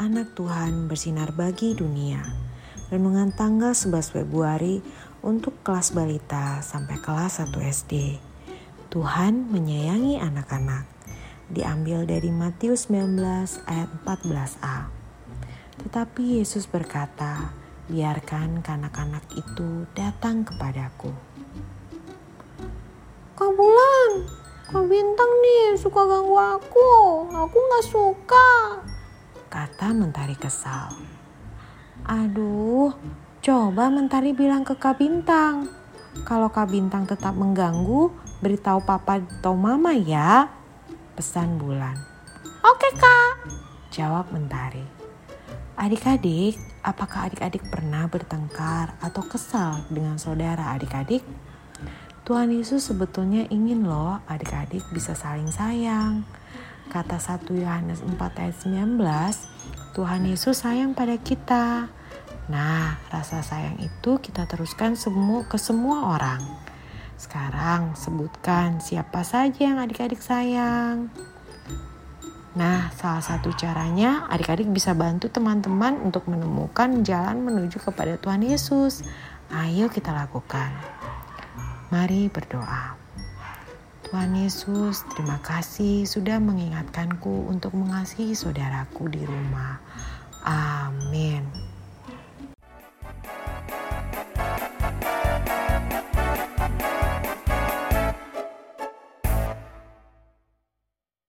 anak Tuhan bersinar bagi dunia. Renungan tanggal 11 Februari untuk kelas balita sampai kelas 1 SD. Tuhan menyayangi anak-anak. Diambil dari Matius 19 ayat 14a. Tetapi Yesus berkata, biarkan kanak-kanak itu datang kepadaku. Kak Bulan, Kak Bintang nih suka ganggu aku. Aku gak suka. Kata Mentari kesal. Aduh, coba Mentari bilang ke Kak Bintang. Kalau Kak Bintang tetap mengganggu, beritahu papa atau mama ya. Pesan Bulan. Oke kak. Jawab Mentari. Adik-adik, apakah adik-adik pernah bertengkar atau kesal dengan saudara adik-adik? Tuhan Yesus sebetulnya ingin loh adik-adik bisa saling sayang. Kata 1 Yohanes 4 ayat 19, Tuhan Yesus sayang pada kita. Nah, rasa sayang itu kita teruskan semua ke semua orang. Sekarang sebutkan siapa saja yang adik-adik sayang. Nah, salah satu caranya adik-adik bisa bantu teman-teman untuk menemukan jalan menuju kepada Tuhan Yesus. Ayo kita lakukan. Mari berdoa. Tuhan Yesus, terima kasih sudah mengingatkanku untuk mengasihi saudaraku di rumah. Amin.